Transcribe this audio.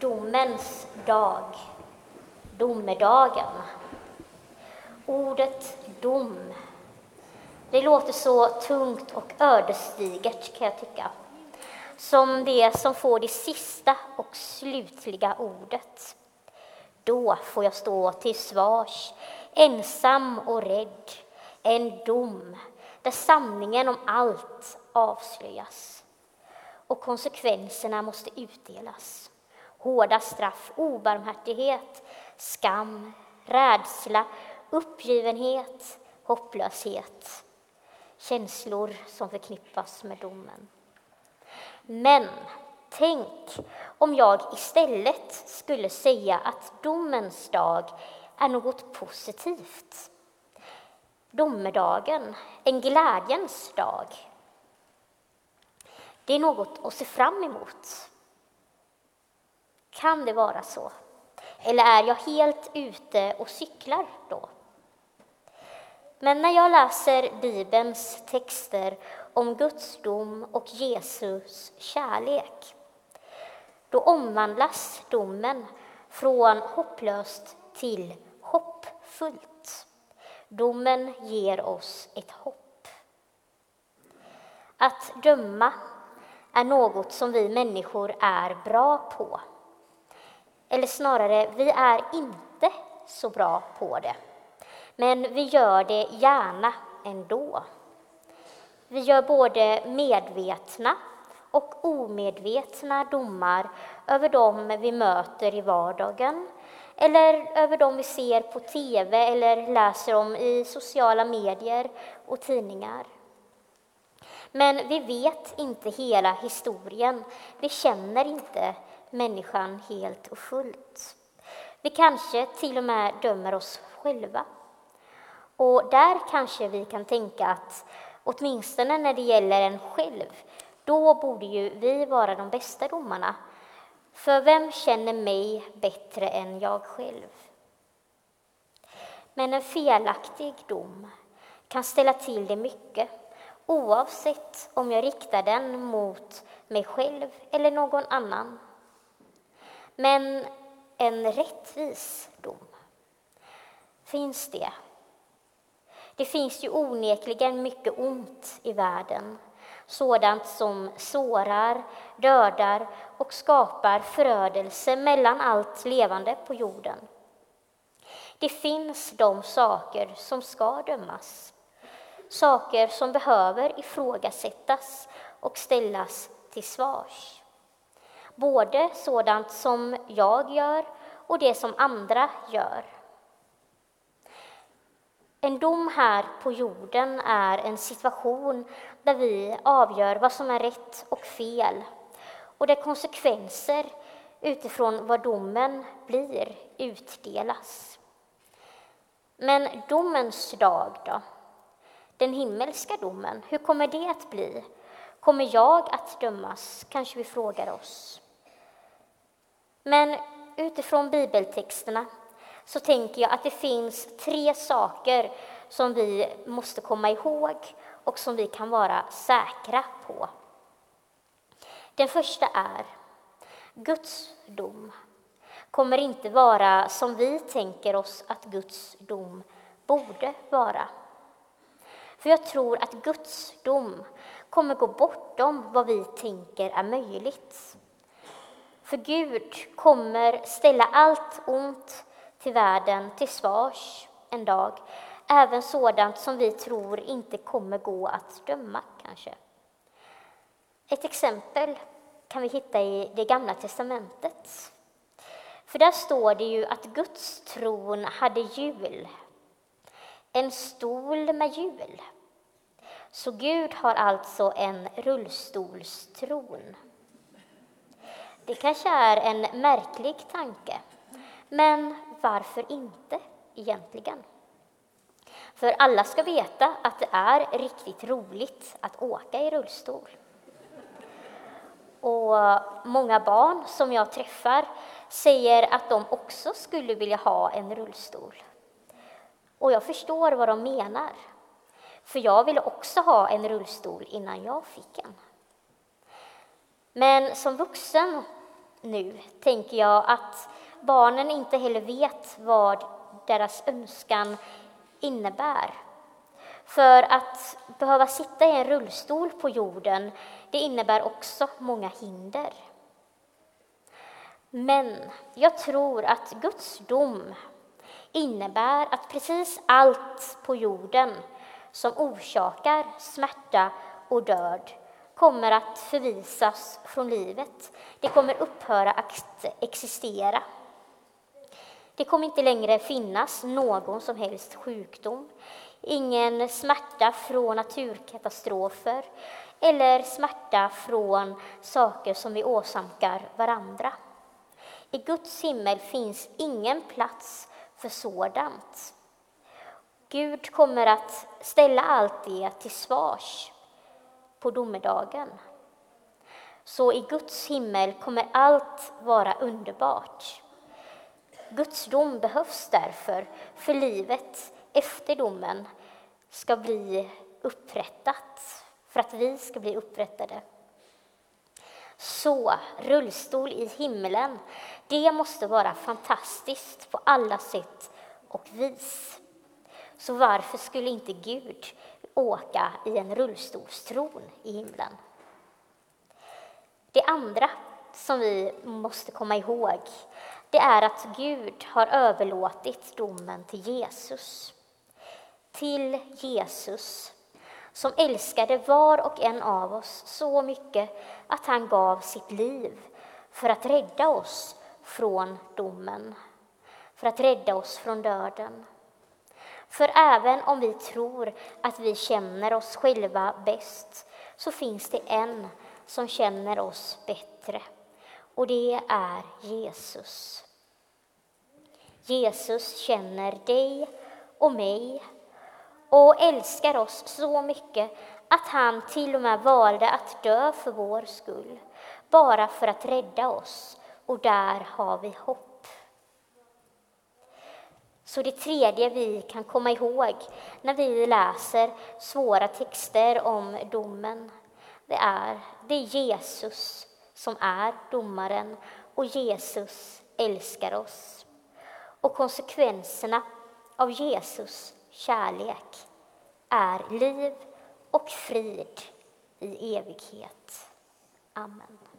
Domens dag, domedagen. Ordet dom, det låter så tungt och ödesdigert kan jag tycka. Som det som får det sista och slutliga ordet. Då får jag stå till svars, ensam och rädd, en dom där sanningen om allt avslöjas och konsekvenserna måste utdelas. Hårda straff, obarmhärtighet, skam, rädsla, uppgivenhet, hopplöshet. Känslor som förknippas med domen. Men tänk om jag istället skulle säga att domens dag är något positivt. Domedagen, en glädjens dag. Det är något att se fram emot. Kan det vara så? Eller är jag helt ute och cyklar då? Men när jag läser Bibelns texter om Guds dom och Jesus kärlek, då omvandlas domen från hopplöst till hoppfullt. Domen ger oss ett hopp. Att döma är något som vi människor är bra på. Eller snarare, vi är inte så bra på det. Men vi gör det gärna ändå. Vi gör både medvetna och omedvetna domar över dem vi möter i vardagen eller över dem vi ser på tv eller läser om i sociala medier och tidningar. Men vi vet inte hela historien. Vi känner inte människan helt och fullt. Vi kanske till och med dömer oss själva. Och där kanske vi kan tänka att åtminstone när det gäller en själv, då borde ju vi vara de bästa domarna. För vem känner mig bättre än jag själv? Men en felaktig dom kan ställa till det mycket oavsett om jag riktar den mot mig själv eller någon annan. Men en rättvis dom, finns det? Det finns ju onekligen mycket ont i världen, sådant som sårar, dödar och skapar förödelse mellan allt levande på jorden. Det finns de saker som ska dömas, saker som behöver ifrågasättas och ställas till svars. Både sådant som jag gör och det som andra gör. En dom här på jorden är en situation där vi avgör vad som är rätt och fel och där konsekvenser utifrån vad domen blir utdelas. Men domens dag då? Den himmelska domen, hur kommer det att bli? Kommer jag att dömas? Kanske vi frågar oss. Men utifrån bibeltexterna så tänker jag att det finns tre saker som vi måste komma ihåg och som vi kan vara säkra på. Den första är Guds dom kommer inte vara som vi tänker oss att Guds dom borde vara. För jag tror att Guds dom kommer gå bortom vad vi tänker är möjligt. För Gud kommer ställa allt ont till världen till svars en dag, även sådant som vi tror inte kommer gå att döma kanske. Ett exempel kan vi hitta i det gamla testamentet. För där står det ju att Guds tron hade hjul, en stol med hjul. Så Gud har alltså en rullstolstron. Det kanske är en märklig tanke, men varför inte egentligen? För alla ska veta att det är riktigt roligt att åka i rullstol. Och många barn som jag träffar säger att de också skulle vilja ha en rullstol. Och jag förstår vad de menar. För jag ville också ha en rullstol innan jag fick en. Men som vuxen nu tänker jag att barnen inte heller vet vad deras önskan innebär. För att behöva sitta i en rullstol på jorden, det innebär också många hinder. Men jag tror att Guds dom innebär att precis allt på jorden som orsakar smärta och död kommer att förvisas från livet. Det kommer upphöra att existera. Det kommer inte längre finnas någon som helst sjukdom, ingen smärta från naturkatastrofer eller smärta från saker som vi åsamkar varandra. I Guds himmel finns ingen plats för sådant. Gud kommer att ställa allt det till svars på domedagen. Så i Guds himmel kommer allt vara underbart. Guds dom behövs därför, för livet efter domen ska bli upprättat, för att vi ska bli upprättade. Så rullstol i himlen, det måste vara fantastiskt på alla sätt och vis. Så varför skulle inte Gud åka i en rullstolstron i himlen? Det andra som vi måste komma ihåg, det är att Gud har överlåtit domen till Jesus. Till Jesus som älskade var och en av oss så mycket att han gav sitt liv för att rädda oss från domen, för att rädda oss från döden. För även om vi tror att vi känner oss själva bäst så finns det en som känner oss bättre, och det är Jesus. Jesus känner dig och mig och älskar oss så mycket att han till och med valde att dö för vår skull, bara för att rädda oss, och där har vi hopp. Så det tredje vi kan komma ihåg när vi läser svåra texter om domen, det är det är Jesus som är domaren och Jesus älskar oss. Och konsekvenserna av Jesus kärlek är liv och frid i evighet. Amen.